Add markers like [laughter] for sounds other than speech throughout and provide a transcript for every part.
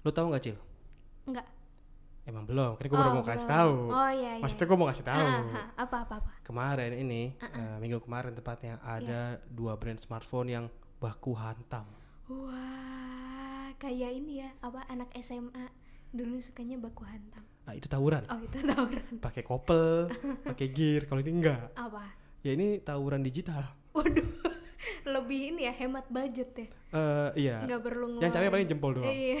Lu tahu nggak Cil? Enggak. Emang belum, kan gue baru mau kasih tahu. Oh iya iya. Maksudnya gue mau kasih tahu. Ah, ah, apa apa apa. Kemarin ini, eh, minggu kemarin tepatnya ada dua brand smartphone yang baku hantam. Wah, kayak ini ya, apa anak SMA dulu sukanya baku hantam. Nah, itu tawuran. Oh, itu tawuran. [laughs] Pakai kopel, pakai gear. Kalau ini enggak. Apa? Ya ini tawuran digital. Waduh. [laughs] Lebih ini ya hemat budget ya. Eh iya. Nggak perlu Yang capek ngeluarin- paling jempol doang. Iya.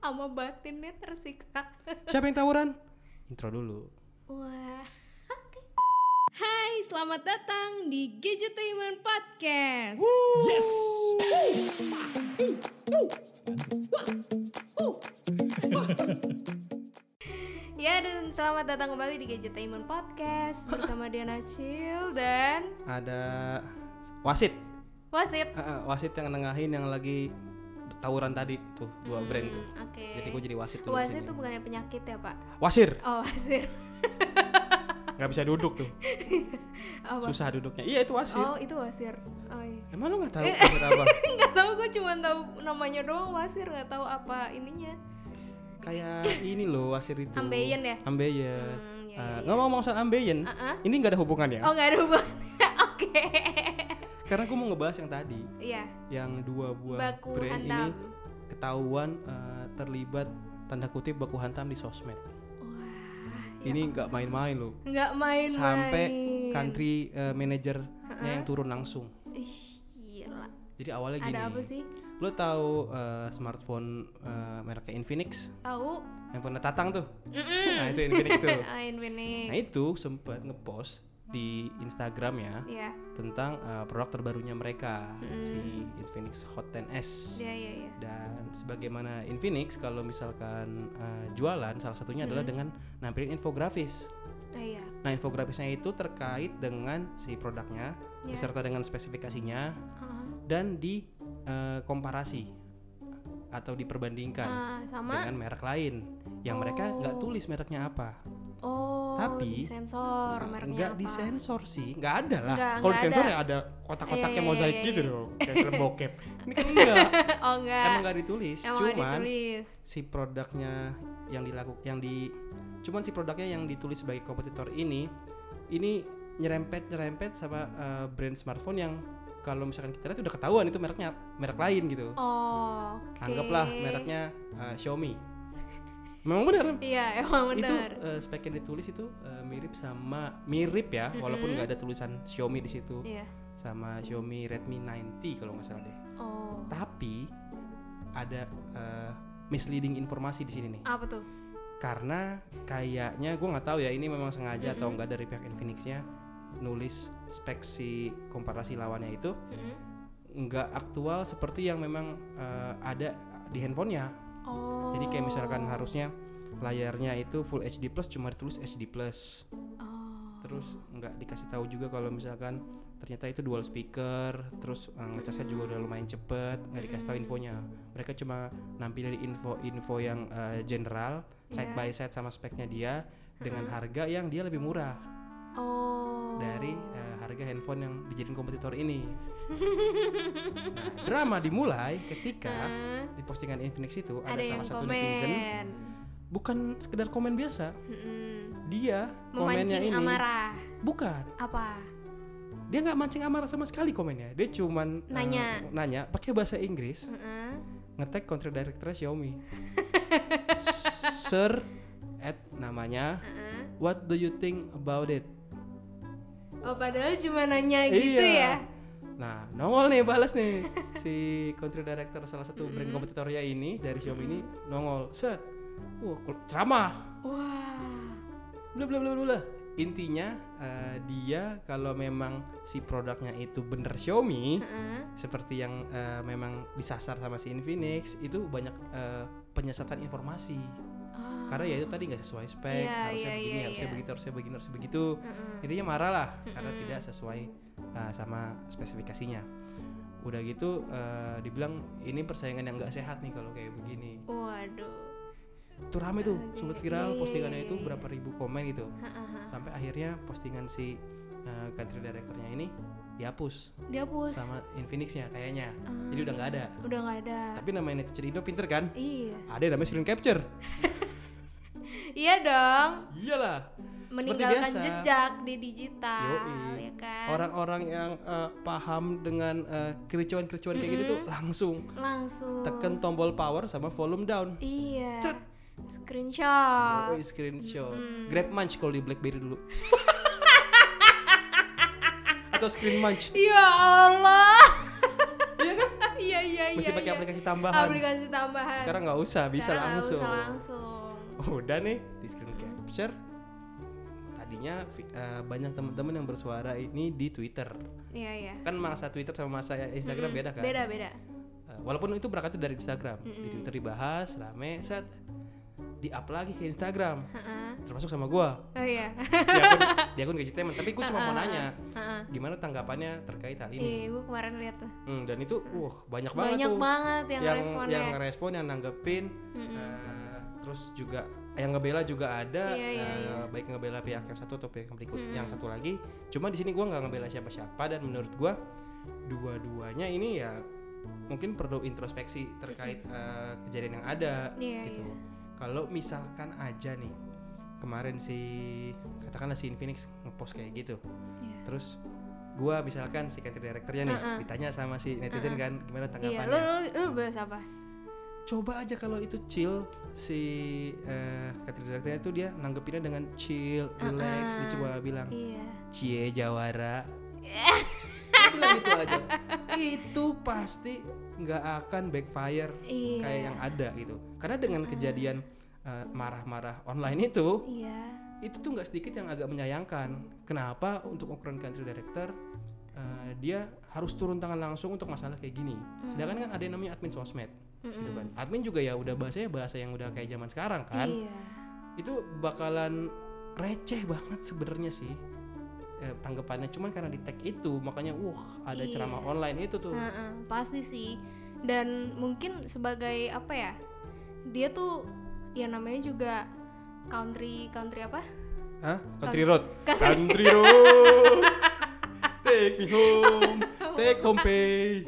Sama batinnya tersiksa. Siapa yang tawuran? Intro dulu. Wah. Hai, selamat datang di Gadgetainment Podcast. Yes. Ya dan selamat datang kembali di Gadgetainment Podcast bersama Diana Cil dan Ada wasit. Wasit. Eh, wasit yang nengahin yang lagi tawuran tadi tuh dua brand tuh. Hmm, Oke. Jadi gue jadi wasit tuh. Wasit itu bukannya penyakit ya Pak? Wasir, Oh wasit. [laughs] nggak bisa duduk tuh. Apa? Susah duduknya. Iya itu wasir. Oh itu wasir. Oh iya. Emang lu nggak tahu wasir apa? [laughs] Nggak tahu gue cuma tahu namanya doang wasir nggak tahu apa ininya. Kayak ini loh wasir itu. Ambeien ya? Ambeien. Hmm, ya, Eh, ngomong-ngomong soal ambeien, Uh-uh. ini nggak ada hubungannya. Oh nggak ada hubungannya. [laughs] Oke. Karena gue mau ngebahas yang tadi, Iya. yang dua buah Baku brand hantam. ini ketahuan eh, terlibat tanda kutip baku hantam di sosmed. Wah. Ini nggak main-main loh. Nggak main. Sampai country eh, manajernya yang turun langsung. Ih, gila. Jadi awalnya gini. Ada apa sih? Lo tahu eh, smartphone eh, mereknya Infinix? Tahu? Handphone Tatang tuh. Mm-mm. Nah, itu Infinix tuh. Ah, [laughs] Infinix. Nah, itu sempat ngepost di Instagramnya Iya. tentang eh, produk terbarunya mereka si Infinix Hot 10s. Iya iya iya. Dan sebagaimana Infinix kalau misalkan eh, jualan salah satunya adalah dengan nampilin infografis. Ah, iya. Nah, infografisnya itu terkait dengan si produknya Yes. beserta dengan spesifikasinya Ah, dan di eh, komparasi atau diperbandingkan ah, sama dengan merek lain yang mereka nggak tulis mereknya apa. oh Tapi- di sensor mereknya nggak disensor sih, nggak ada lah. Kalau disensor ada. ya ada kotak-kotaknya mozaik iya, gitu dong, kayak film [laughs] bokep. Ini kan enggak, [laughs] oh enggak. emang nggak ditulis. Emang cuman ditulis. si produknya yang dilakukan, yang di, cuman si produknya yang ditulis sebagai kompetitor ini, ini nyerempet nyerempet sama eh, brand smartphone yang kalau misalkan kita lihat udah ketahuan itu mereknya merek lain gitu. Oh, oke. Anggaplah mereknya eh, Xiaomi. Memang benar. Iya, emang Itu benar. eh, spek yang ditulis itu eh, mirip sama mirip ya, walaupun nggak ada tulisan Xiaomi di situ. Iya. Sama Xiaomi Redmi 90 kalau nggak salah deh. Oh. Tapi ada eh, misleading informasi di sini nih. Apa tuh? Karena kayaknya gue nggak tahu ya ini memang sengaja atau enggak dari pihak Infinixnya nulis spek si komparasi lawannya itu nggak aktual seperti yang memang eh, ada di handphonenya. Oh. Jadi kayak misalkan harusnya layarnya itu Full HD plus cuma ditulis HD plus. Oh. Terus nggak dikasih tahu juga kalau misalkan ternyata itu dual speaker, terus eh, ngecasnya juga udah lumayan cepet, nggak dikasih tahu infonya. Mereka cuma nampilin info-info yang eh, general side Iya. by side sama speknya dia dengan harga yang dia lebih murah Oh. dari eh, harga handphone yang dijadiin kompetitor ini. Nah, drama dimulai ketika Hah? di postingan Infinix itu ada, ada salah satu komen. netizen bukan sekedar komen biasa Mm-mm. dia komennya ini amarah. bukan Apa? dia nggak mancing amarah sama sekali komennya dia cuman eh, Nanya. nanya pakai bahasa Inggris Heeh. ngetek country director Xiaomi [laughs] sir at namanya what do you think about it Oh, padahal cuma nanya gitu Iya. ya. nah nongol nih balas nih [laughs] si country director salah satu brand kompetitornya ini dari Xiaomi ini nongol set wah ceramah Wah. bla bla bla bla intinya eh, dia kalau memang si produknya itu bener Xiaomi Heeh. seperti yang eh, memang disasar sama si Infinix itu banyak eh, penyesatan informasi. Karena ya itu tadi nggak sesuai spek Iya, harusnya iya, begini iya, harusnya iya. begitu harusnya begini harusnya begitu Heeh. intinya marah lah karena tidak sesuai eh, sama spesifikasinya udah gitu eh, dibilang ini persaingan yang nggak sehat nih kalau kayak begini Waduh. itu rame tuh Oke. sempat viral postingannya itu berapa ribu komen gitu Heeh. sampai akhirnya postingan si eh, country directornya ini dihapus Dihapus. sama Infinix-nya kayaknya. Ah. Jadi udah nggak ada. Udah nggak ada. Tapi namanya netizen Indo pinter kan? Iya. Ada namanya screen capture. [laughs] Iya dong. Iyalah. Meninggalkan biasa. jejak di digital, Yoi. ya kan? Orang-orang yang eh, paham dengan eh, kericuan-kericuan kayak gitu tuh langsung Langsung. tekan tombol power sama volume down. Iya. Screenshot. Yoi, screenshot. Grab Munch kalau di BlackBerry dulu. [laughs] Atau Screen Munch. Ya Allah. [laughs] Iya kan? Iya iya iya. Mesti pakai iya. aplikasi tambahan. Aplikasi tambahan. Sekarang nggak usah, bisa Sekarang langsung. Usah langsung. Udah nih di screen capture. Tadinya eh, banyak teman-teman yang bersuara ini di Twitter. Iya iya. Kan masa Twitter sama masa Instagram beda kan? Beda beda. Eh, walaupun itu berangkat dari Instagram. Di Twitter dibahas, rame, set di up lagi ke Instagram. Heeh. Termasuk sama gua. Oh iya. Di akun, [laughs] di akun Gadgetainment. Tapi gua cuma mau nanya, Heeh. gimana tanggapannya terkait hal ini? Iya, gue kemarin lihat tuh. Hmm, dan itu, uh, banyak banget Banyak tuh banget yang, yang responnya. yang ngerespon, yang nanggepin, eh, terus juga yang ngebela juga ada, Iya, iya, eh, iya. baik ngebela pihak yang satu atau pihak yang berikut, yang satu lagi. Cuma di sini gua nggak ngebela siapa-siapa dan menurut gua dua-duanya ini ya mungkin perlu introspeksi terkait eh, kejadian yang ada Iya, gitu. iya. Kalau misalkan aja nih kemarin si katakanlah si Infinix ngepost kayak gitu, Iya. terus gua misalkan si country directornya nih Uh-uh. ditanya sama si netizen kan gimana tanggapannya lu lu lu bahas apa? Coba aja kalau itu chill si eh country directornya itu dia nanggepinnya dengan chill relax dia cuma bilang Iya. cie jawara [laughs] Dia bilang gitu aja itu pasti nggak akan backfire Iya. kayak yang ada gitu karena dengan kejadian eh, marah-marah online itu Iya. itu tuh nggak sedikit yang agak menyayangkan. Kenapa untuk ukuran country director eh, dia harus turun tangan langsung untuk masalah kayak gini. Sedangkan kan ada yang namanya admin sosmed, gitu kan. Admin juga ya udah bahasanya bahasa yang udah kayak zaman sekarang kan. Iya. Itu bakalan receh banget sebenarnya sih eh, tanggapannya. Cuman karena di tag itu makanya, wah ada Iya. ceramah online itu tuh. Heeh, pasti sih. Dan mungkin sebagai apa ya? Dia tuh ya namanya juga country country apa? Hah? Country road. Country road. [laughs] Take me home. [laughs] Take home pay.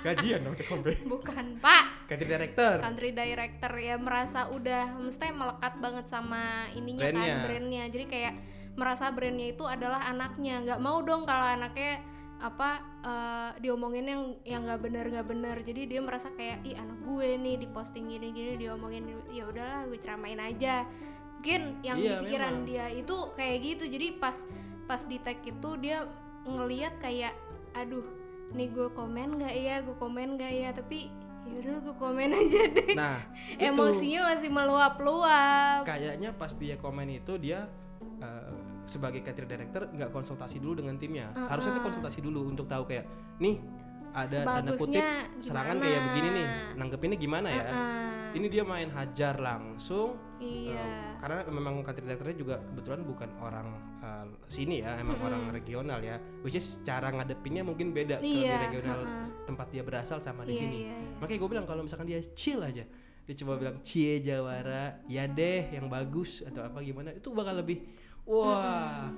Gajian dong take home pay. Bukan, Pak. Country director. Country director ya merasa udah mesti melekat banget sama ininya Brandnya. kan brandnya. Jadi kayak merasa brandnya itu adalah anaknya. nggak mau dong kalau anaknya apa eh, diomongin yang yang nggak bener nggak bener jadi dia merasa kayak ih anak gue nih diposting gini gini diomongin ya udahlah gue ceramain aja mungkin yang Iya, di pikiran memang. dia itu kayak gitu jadi pas pas di tag itu dia ngeliat kayak aduh nih gue komen nggak ya gue komen nggak ya tapi yaudah gue komen [laughs] aja deh Nah, itu emosinya masih meluap-luap kayaknya pas dia komen itu dia eh, sebagai country director nggak konsultasi dulu dengan timnya. Harusnya tuh konsultasi dulu untuk tahu kayak nih ada tanda kutip serangan gimana? kayak begini nih. Nanggepinnya gimana ya? Ah, Ini dia main hajar langsung iya Eh, karena memang country directornya juga kebetulan bukan orang eh, sini ya, emang orang regional ya. Which is cara ngadepinnya mungkin beda kalau di Iya, regional tempat dia berasal sama di Iya, sini. iya, iya. Makanya gue bilang kalau misalkan dia chill aja, dia coba bilang cie jawara, ya deh yang bagus atau apa gimana, itu bakal lebih wah,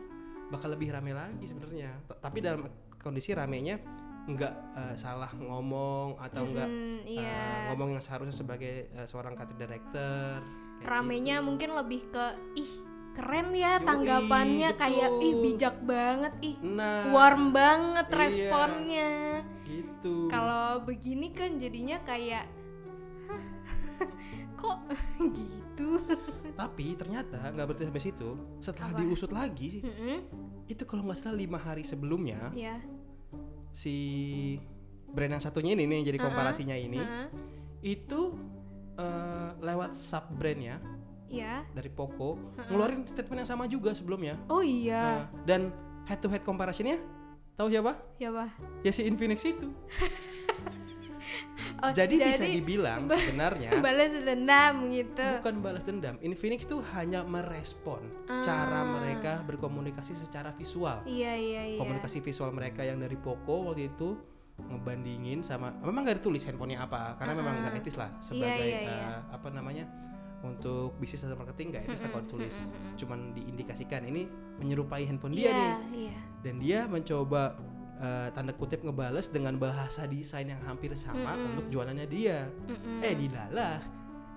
bakal lebih rame lagi sebenarnya. Tapi dalam kondisi ramenya nggak eh, salah ngomong atau nggak Hmm, eh, iya ngomong yang seharusnya sebagai eh, seorang country director. Kayak ramenya gitu. mungkin lebih ke ih keren ya Yoi, tanggapannya kayak ih bijak banget ih Nah, warm banget Iya. responnya gitu. kalau begini kan jadinya kayak "Hah, [laughs] kok [laughs] gitu [laughs] Tapi ternyata nggak berhenti sampai situ. Setelah Apa? diusut lagi, Mm-mm, itu kalau nggak salah lima hari sebelumnya ya si brand yang satunya ini nih yang jadi komparasinya ini Heeh. itu eh, lewat sub brandnya ya dari Poco ngeluarin statement yang sama juga sebelumnya. oh iya Nah, dan head to head comparisonnya tahu siapa? bah Ya si Infinix itu. [laughs] oh, jadi, bisa dibilang sebenarnya [laughs] balas dendam gitu bukan balas dendam. Infinix itu hanya merespon cara mereka berkomunikasi secara visual. iya iya iya Komunikasi visual mereka yang dari Poco waktu itu ngebandingin sama memang nggak ditulis handphonenya apa karena memang nggak etis lah sebagai iya, iya. eh, apa namanya untuk bisnis atau marketing nggak etis lah kalau ditulis cuman diindikasikan ini menyerupai handphone dia Iya, nih iya. dan dia mencoba eh, tanda kutip ngebales dengan bahasa desain yang hampir sama Mm-mm. untuk jualannya dia Mm-mm. eh dilalah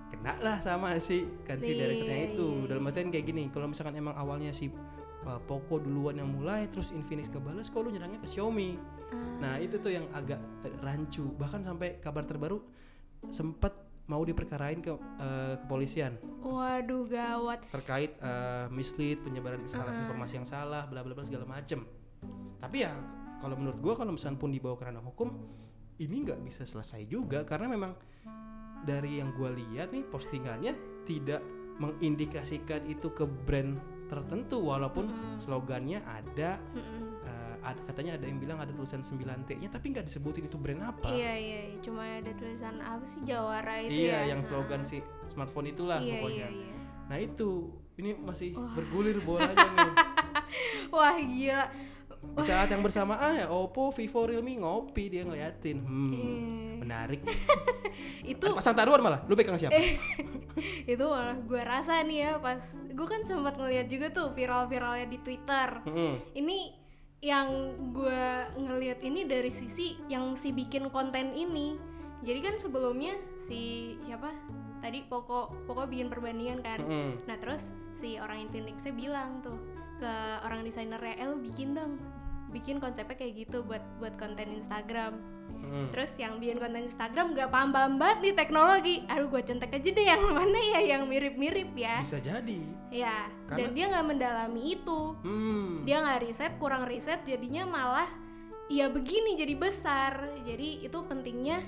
kena lah sama si country Iya, directornya itu iya, dalam artian kayak gini kalau misalkan emang awalnya si uh, Poco duluan yang mulai terus Infinix kebales kok lu nyerangnya ke Xiaomi Ah. nah itu tuh yang agak rancu bahkan sampai kabar terbaru sempat mau diperkarain ke eh, kepolisian Waduh gawat. terkait eh, mislead penyebaran salah Uh-uh. informasi yang salah bla bla bla segala macem tapi ya kalau menurut gua kalau misalnya pun dibawa ke ranah hukum ini nggak bisa selesai juga karena memang dari yang gua lihat nih postingannya tidak mengindikasikan itu ke brand tertentu walaupun slogannya ada Mm-mm. eh, ada- katanya ada yang bilang ada tulisan 9T-nya tapi nggak disebutin itu brand apa Iya iya, cuma ada tulisan apa sih Jawara itu iya ya. yang Nah. slogan si smartphone itulah iya, pokoknya Iya, iya. nah itu ini masih Wah. bergulir bolanya nih [laughs] Wah gila. Di saat yang bersamaan ya Oppo, Vivo, Realme ngopi dia ngeliatin. Hmm, Eh, menarik. [laughs] itu Ada pasang taruhan malah. Lu pegang siapa? [laughs] itu malah gue rasa nih ya pas gue kan sempat ngeliat juga tuh viral-viralnya di Twitter. Mm-mm. Ini yang gue ngeliat ini dari sisi yang si bikin konten ini. Jadi kan sebelumnya si siapa? Tadi pokok pokok bikin perbandingan kan. Mm-mm. Nah terus si orang Infinixnya bilang tuh ke orang desainernya, eh lu bikin dong, bikin konsepnya kayak gitu buat buat konten Instagram. Mm-mm. Terus yang bikin konten Instagram gak paham paham banget nih teknologi. Aduh gue contek aja deh yang [laughs] mana ya yang mirip-mirip ya. Bisa jadi. Ya. Karena- Dan dia nggak mendalami itu. Hmm. Dia nggak riset, kurang riset, jadinya malah ya begini jadi besar. Jadi itu pentingnya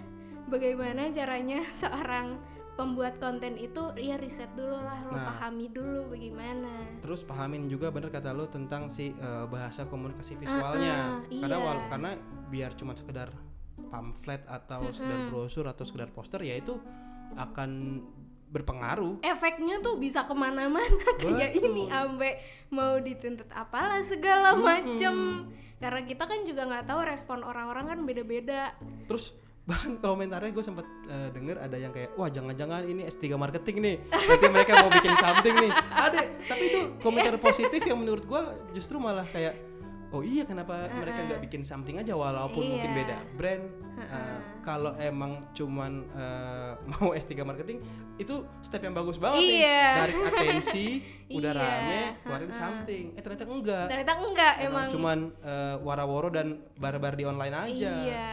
bagaimana caranya [laughs] seorang pembuat konten itu ya riset dulu lah, lo Nah. pahami dulu bagaimana. Terus pahamin juga bener kata lu tentang si eh, bahasa komunikasi visualnya. Ah, ah, karena iya. wal- karena biar cuma sekedar pamflet atau sekedar brosur atau sekedar poster ya itu akan berpengaruh. efeknya tuh bisa ke mana-mana [laughs] kayak ini ampe mau dituntut apalah segala macem karena kita kan juga nggak tahu respon orang-orang kan beda-beda Terus bahkan komentarnya gue sempat eh, denger ada yang kayak wah jangan-jangan ini S3 marketing nih. Nanti mereka mau bikin something nih. Ada tapi itu komentar positif yang menurut gue justru malah kayak oh iya kenapa mereka nggak bikin something aja walaupun mungkin Iya. beda brand. Eh, kalau emang cuman eh, [laughs] mau S3 marketing itu step yang bagus banget nih. Iya. narik atensi [laughs] udah Iya. rame keluarin something. Eh ternyata enggak. Ternyata enggak emang, emang, cuman eh, wara-woro dan bar-bar di online aja. Iya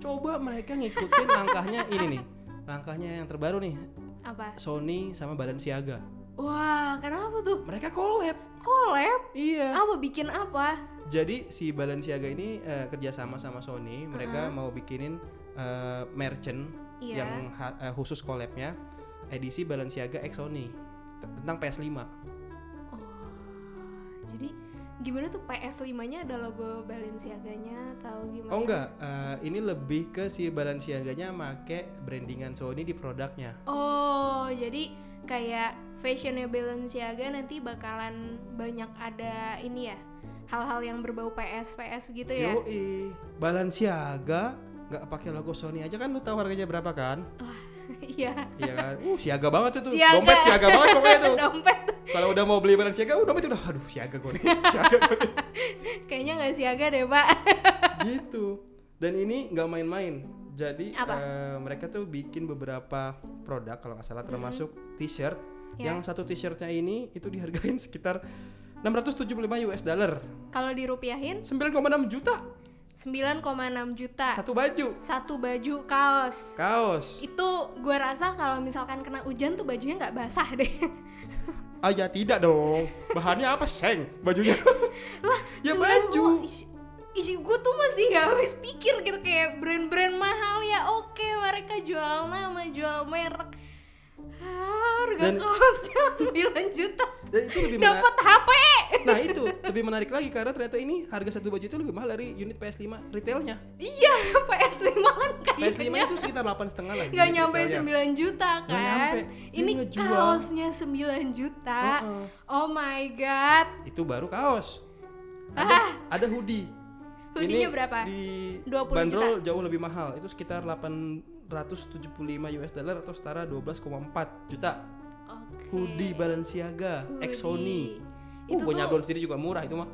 coba mereka ngikutin langkahnya ini nih langkahnya yang terbaru nih. Apa? Sony sama Balenciaga. Wah kenapa tuh? Mereka collab. Collab? Iya. Apa bikin apa? Jadi si Balenciaga ini eh, kerjasama sama Sony mereka mau bikinin eh, merchant Iya. yang eh, khusus collabnya edisi Balenciaga X Sony tentang PS5 oh jadi gimana tuh PS5 nya ada logo Balenciaganya atau gimana oh enggak eh, ini lebih ke si Balenciaganya make brandingan Sony di produknya Oh, jadi kayak fashionnya Balenciaga nanti bakalan banyak ada ini ya hal-hal yang berbau PS PS gitu ya? Yoi, Balenciaga nggak pakai logo Sony aja kan lu tahu harganya berapa kan? [laughs] Iya. Iya kan? Uh, siaga banget itu. Siaga. Dompet siaga banget pokoknya tuh. [laughs] Dompet Kalau udah mau beli Balenciaga, uh dompet udah aduh siaga gue nih. [laughs] siaga gue nih. kayaknya nggak siaga deh pak. [laughs] gitu. Dan ini nggak main-main. Jadi Apa? eh, mereka tuh bikin beberapa produk kalau nggak salah termasuk t-shirt. Ya. Yang satu t-shirtnya ini itu dihargain sekitar 675 US dollar. Kalau dirupiahin 9,6 juta 9,6 juta satu baju. satu baju kaos. Kaos. Itu gue rasa kalau misalkan kena hujan tuh bajunya nggak basah deh. [laughs] Ah ya tidak dong. Bahannya apa seng bajunya? [laughs] lah ya 90 baju. isi, isi gue tuh masih nggak habis pikir gitu kayak brand-brand mahal ya oke mereka jual nama jual merek harga Dan- kaosnya [laughs] 9 juta Dan itu lebih dapat HP Nah itu lebih menarik lagi karena ternyata ini harga satu baju itu lebih mahal dari unit PS5 retailnya. iya [laughs] PS5 kan PS5 kayaknya itu sekitar 8 setengah lah. nggak nyampe retailnya. 9 juta Nggak kan nyampe. Dia ini ngejual. kaosnya 9 juta Heeh. oh my god Itu baru kaos. Ada, Ah. ada hoodie. Hoodie-nya berapa? Di 20 bandrol jauh lebih mahal. Itu sekitar 875 US dollar atau setara 12,4 juta. Oke. hoodie Balenciaga. Uh, Itu gue tuh nyablon sendiri juga murah itu mah.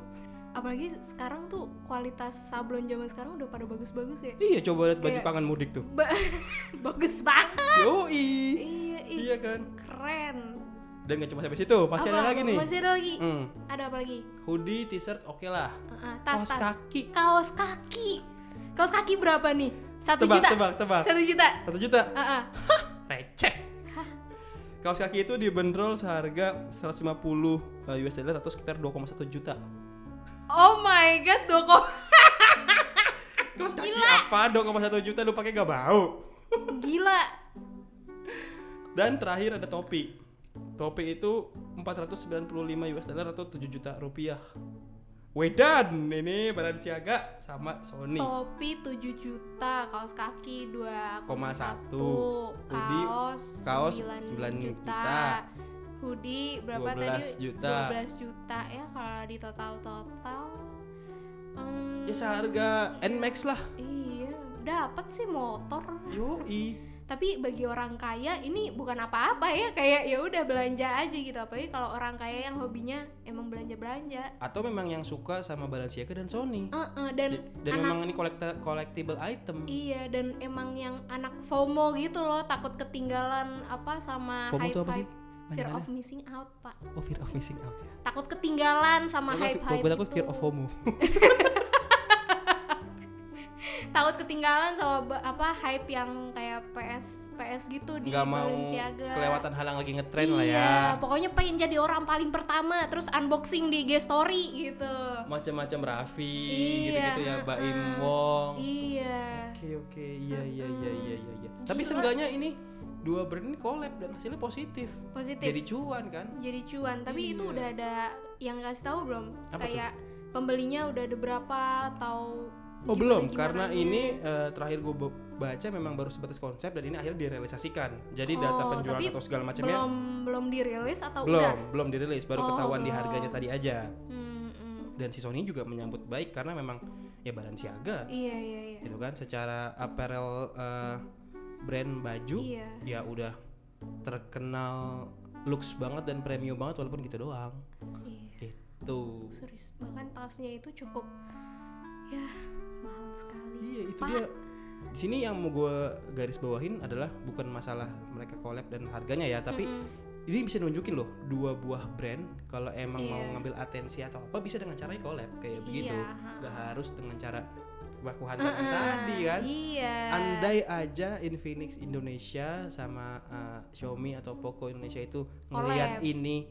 apalagi sekarang tuh kualitas sablon zaman sekarang udah pada bagus-bagus ya. Iya, coba lihat baju kangen mudik tuh. Ba- [laughs] bagus banget. Yoi. Iya, Iya kan? keren. Dan gak cuma sampai situ, masih ada Apa? lagi nih. Masih ada lagi. Hmm. Ada apa lagi? Hoodie, t-shirt oke lah. Uh-uh, tas, Kaos tas. kaki. Kaos kaki. Kaos kaki berapa nih? Satu Tebak, juta. tebak, tebak. Satu juta. Satu juta. Uh-uh. [laughs] Receh. Kaos kaki itu dibanderol seharga 150 eh, US dollar atau sekitar 2,1 juta. Oh my god, dua kok. [laughs] Kaos kaki apa 2,1 juta lu pakai gak bau? Gila. [laughs] Dan terakhir ada topi. Topi itu 495 US dollar atau 7 juta rupiah. Wedan, ini Balenciaga sama Sony. Topi 7 juta, kaos kaki 2,1, Hoodie, kaos, kaos 9, 9 juta. juta. Hoodie berapa 12 tadi? juta. 12 juta ya kalau di total-total. Hmm, Ya seharga Nmax lah. Iya, dapat sih motor. Yoi. Tapi bagi orang kaya ini bukan apa-apa ya, kayak ya udah belanja aja gitu. Apalagi kalau orang kaya yang hobinya emang belanja-belanja. Atau memang yang suka sama Balenciaga dan Sony. Uh-uh, dan Ja- dan anak memang ini collecta- collectible item. Iya dan emang yang anak FOMO gitu loh takut ketinggalan apa sama FOMO hype itu apa sih? fear of missing out pak Oh, fear of missing out ya. takut ketinggalan sama Kalau hype fi- hype kalau gue takut itu fear of FOMO. [laughs] takut ketinggalan sama apa hype yang kayak PS PS gitu di Nggak mau Balenciaga kelewatan hal yang lagi ngetren lah iya ya. pokoknya pengen jadi orang paling pertama terus unboxing di IG story gitu Macam-macam Raffi Iya, gitu-gitu ya, Baim uh-uh. Wong. iya Oke oke iya iya iya iya iya. iya. Tapi seenggaknya ini dua brand ini collab dan hasilnya positif. positif Jadi cuan kan? jadi cuan tapi itu Iya. udah ada yang kasih tahu belum Apa tuh? kayak pembelinya udah ada berapa atau Oh gimana- belum, karena gimananya? ini eh, terakhir gue baca memang baru sebatas konsep dan ini akhirnya direalisasikan. Jadi data Oh, penjualan tapi atau segala macamnya belum belum dirilis atau belum udah belum dirilis, baru Oh, ketahuan di belum. harganya tadi aja. Hmm, hmm. Dan si Sony juga menyambut baik karena memang ya Balenciaga iya iya iya gitu kan secara apparel eh, brand baju iya ya udah terkenal lux banget dan premium banget walaupun gitu doang. iya Gitu. serius bahkan tasnya itu cukup ya mahal sekali Iya itu Pak. dia. Di sini yang mau gue garis bawahin adalah bukan masalah mereka collab dan harganya ya, tapi Mm-mm. ini bisa nunjukin loh dua buah brand kalau emang mau Iya. ngambil atensi atau apa bisa dengan cara collab kayak begitu. Iya, ha-ha. Gak harus dengan cara baku hantam Heeh, tadi kan. iya Andai aja Infinix Indonesia sama uh, Xiaomi atau Poco Indonesia itu ngelihat Collab. ini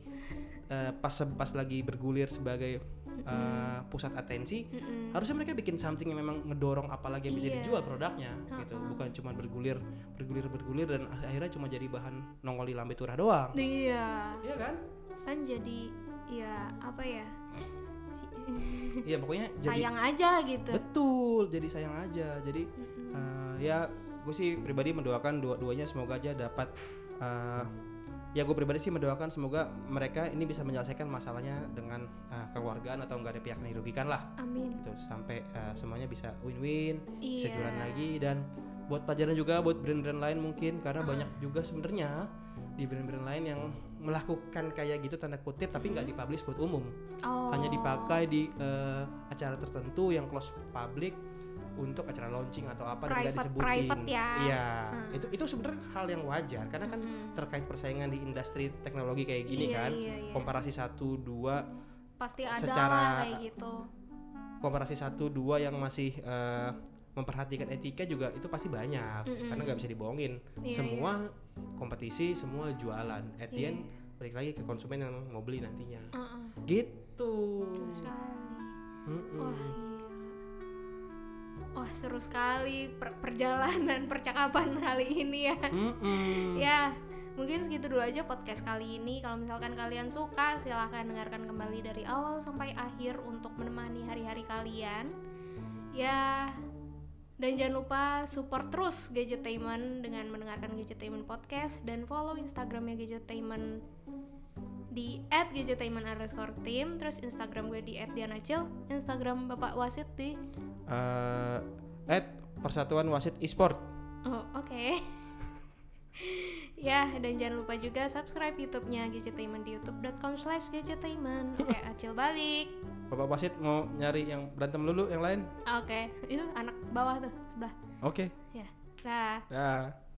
uh, pas pas lagi bergulir sebagai uh, pusat atensi, Mm-mm. harusnya mereka bikin something yang memang ngedorong apalagi yang bisa Iya. dijual produknya gitu. Ha-ha. bukan cuma bergulir bergulir bergulir dan akhirnya cuma jadi bahan nongol di lambe turah doang. Iya. Iya kan? Kan jadi ya apa ya [laughs] iya pokoknya jadi sayang aja gitu. Betul jadi sayang aja. Jadi eh, ya gue sih pribadi mendoakan dua-duanya semoga aja dapat eh, ya gue pribadi sih mendoakan semoga mereka ini bisa menyelesaikan masalahnya dengan eh, kekeluargaan atau nggak ada pihak yang dirugikan lah amin gitu sampai eh, semuanya bisa win-win bisa Iya. jualan lagi dan buat pelajaran juga buat brand-brand lain mungkin karena Ah. banyak juga sebenarnya di brand-brand lain yang melakukan kayak gitu tanda kutip tapi nggak dipublish buat umum oh hanya dipakai di eh, acara tertentu yang close public untuk acara launching atau apa Private- disebutin. private ya. iya. Hmm. itu itu sebenarnya hal yang wajar karena kan Mm-mm. terkait persaingan di industri teknologi kayak gini Iya, kan iya, iya. komparasi satu dua pasti ada secara- lah kayak gitu. komparasi satu dua yang masih eh, memperhatikan etika juga itu pasti banyak Mm-mm. karena nggak bisa dibohongin. Iya, semua kompetisi semua jualan. At the end balik lagi ke konsumen yang mau beli nantinya. Heeh, gitu. Seru sekali. Wah iya wah seru sekali per- perjalanan [laughs] percakapan kali ini ya. Mm-mm. ya mungkin segitu dulu aja podcast kali ini. Kalau misalkan kalian suka silahkan dengarkan kembali dari awal sampai akhir untuk menemani hari-hari kalian. Ya dan jangan lupa support terus Gadgetainment dengan mendengarkan Gadgetainment Podcast dan follow Instagramnya Gadgetainment di @gadgetainment underscore team terus Instagram gue di @dianacil Instagram Bapak Wasit di Eh, at Persatuan Wasit Esport Oh, oke. ya, [laughs] ya dan jangan lupa juga subscribe YouTube-nya Gadgetainment di youtube.com/gadgetainment. Oke, [laughs] acil balik. Bapak wasit mau nyari yang berantem dulu yang lain? Oke, [laughs] itu anak bawah tuh sebelah. Oke. Ya. Dah. Dah.